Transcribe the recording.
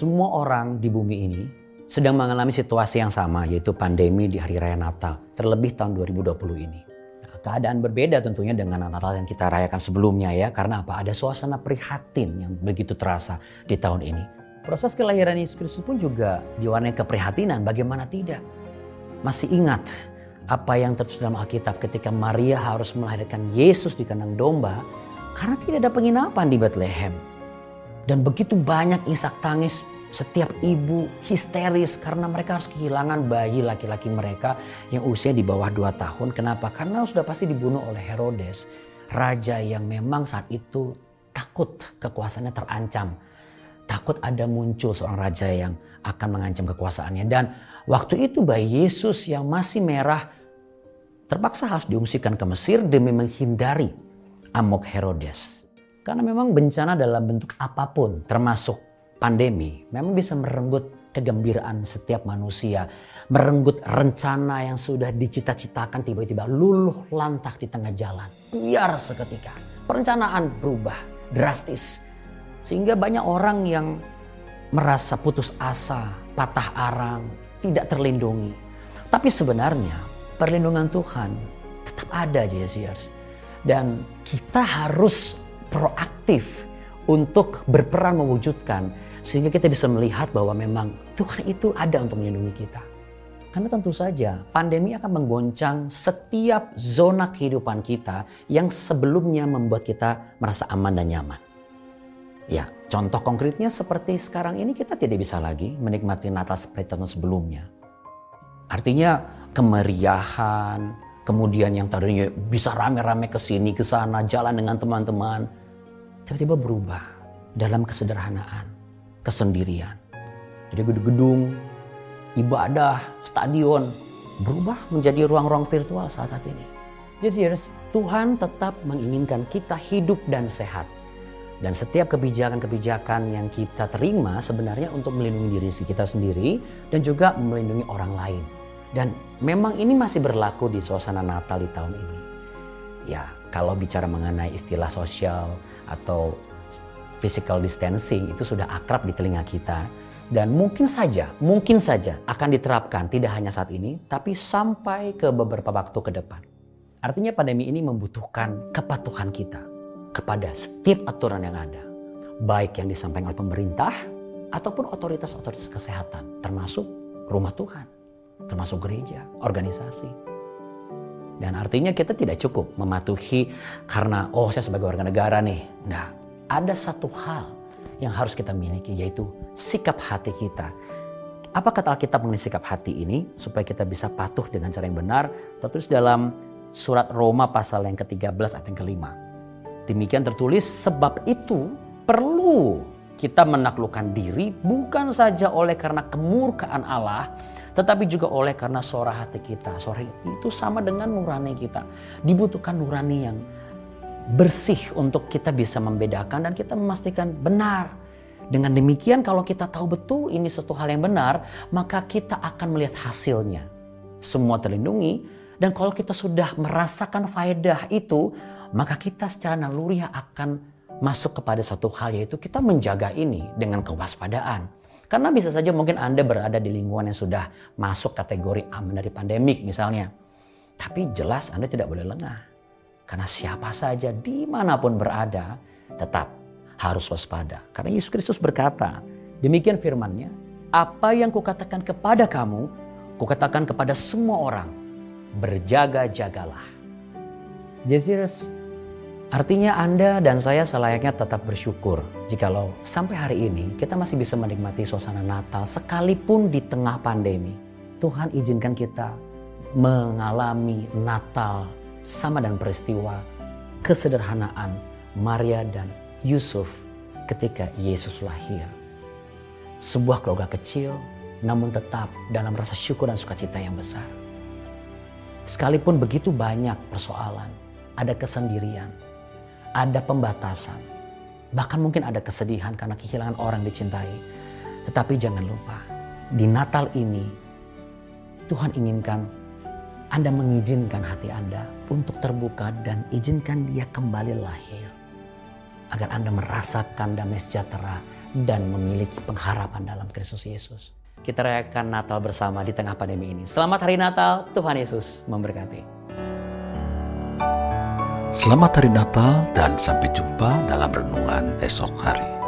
semua orang di bumi ini sedang mengalami situasi yang sama yaitu pandemi di hari raya Natal, terlebih tahun 2020 ini. Nah, keadaan berbeda tentunya dengan Natal yang kita rayakan sebelumnya ya, karena apa? Ada suasana prihatin yang begitu terasa di tahun ini. Proses kelahiran Yesus Kristus pun juga diwarnai keprihatinan, bagaimana tidak? Masih ingat apa yang tertulis dalam Alkitab ketika Maria harus melahirkan Yesus di kandang domba karena tidak ada penginapan di Bethlehem. Dan begitu banyak isak tangis setiap ibu histeris karena mereka harus kehilangan bayi laki-laki mereka yang usia di bawah 2 tahun. Kenapa? Karena sudah pasti dibunuh oleh Herodes. Raja yang memang saat itu takut kekuasaannya terancam. Takut ada muncul seorang raja yang akan mengancam kekuasaannya. Dan waktu itu bayi Yesus yang masih merah terpaksa harus diungsikan ke Mesir demi menghindari amok Herodes. Karena memang bencana dalam bentuk apa pun termasuk pandemi memang bisa merenggut kegembiraan setiap manusia. Merenggut rencana yang sudah dicita-citakan tiba-tiba luluh lantak di tengah jalan. Biar seketika. Perencanaan berubah drastis. Sehingga banyak orang yang merasa putus asa, patah arang, tidak terlindungi. Tapi sebenarnya perlindungan Tuhan tetap ada Jesus. Dan kita harus proaktif untuk berperan mewujudkan sehingga kita bisa melihat bahwa memang Tuhan itu ada untuk melindungi kita. Karena tentu saja pandemi akan menggoncang setiap zona kehidupan kita yang sebelumnya membuat kita merasa aman dan nyaman. Ya, contoh konkretnya seperti sekarang ini kita tidak bisa lagi menikmati Natal seperti tahun sebelumnya. Artinya kemeriahan, kemudian yang tadinya bisa rame-rame ke sini ke sana, jalan dengan teman-teman, tiba-tiba berubah dalam kesederhanaan, kesendirian. Jadi gedung-gedung, ibadah, stadion berubah menjadi ruang-ruang virtual saat saat ini. Jadi Tuhan tetap menginginkan kita hidup dan sehat. Dan setiap kebijakan-kebijakan yang kita terima sebenarnya untuk melindungi diri kita sendiri dan juga melindungi orang lain. Dan memang ini masih berlaku di suasana Natal di tahun ini. Ya, kalau bicara mengenai istilah sosial atau physical distancing itu sudah akrab di telinga kita dan mungkin saja, mungkin saja akan diterapkan tidak hanya saat ini tapi sampai ke beberapa waktu ke depan. Artinya pandemi ini membutuhkan kepatuhan kita kepada setiap aturan yang ada, baik yang disampaikan oleh pemerintah ataupun otoritas-otoritas kesehatan termasuk rumah Tuhan, termasuk gereja, organisasi. Dan artinya kita tidak cukup mematuhi karena oh saya sebagai warga negara nih. Enggak. Ada satu hal yang harus kita miliki yaitu sikap hati kita. Apa kata Alkitab mengenai sikap hati ini supaya kita bisa patuh dengan cara yang benar? Tertulis dalam surat Roma pasal yang ke-13 ayat yang kelima. Demikian tertulis sebab itu perlu kita menaklukkan diri bukan saja oleh karena kemurkaan Allah tetapi juga oleh karena suara hati kita. Suara hati itu sama dengan nurani kita. Dibutuhkan nurani yang bersih untuk kita bisa membedakan dan kita memastikan benar. Dengan demikian kalau kita tahu betul ini satu hal yang benar, maka kita akan melihat hasilnya. Semua terlindungi dan kalau kita sudah merasakan faedah itu, maka kita secara naluriah akan masuk kepada satu hal yaitu kita menjaga ini dengan kewaspadaan karena bisa saja mungkin Anda berada di lingkungan yang sudah masuk kategori aman dari pandemik misalnya. Tapi jelas Anda tidak boleh lengah. Karena siapa saja di mana pun berada tetap harus waspada. Karena Yesus Kristus berkata, demikian firmannya, apa yang kukatakan kepada kamu, kukatakan kepada semua orang, berjaga-jagalah. Jesus Artinya Anda dan saya selayaknya tetap bersyukur jikalau sampai hari ini kita masih bisa menikmati suasana Natal sekalipun di tengah pandemi. Tuhan izinkan kita mengalami Natal sama dan peristiwa kesederhanaan Maria dan Yusuf ketika Yesus lahir. Sebuah keluarga kecil namun tetap dalam rasa syukur dan sukacita yang besar. Sekalipun begitu banyak persoalan, ada kesendirian, ada pembatasan. Bahkan mungkin ada kesedihan karena kehilangan orang dicintai. Tetapi jangan lupa, di Natal ini Tuhan inginkan Anda mengizinkan hati Anda untuk terbuka dan izinkan dia kembali lahir. Agar Anda merasakan damai sejahtera dan memiliki pengharapan dalam Kristus Yesus. Kita rayakan Natal bersama di tengah pandemi ini. Selamat hari Natal, Tuhan Yesus memberkati. Selamat hari Natal dan sampai jumpa dalam renungan esok hari.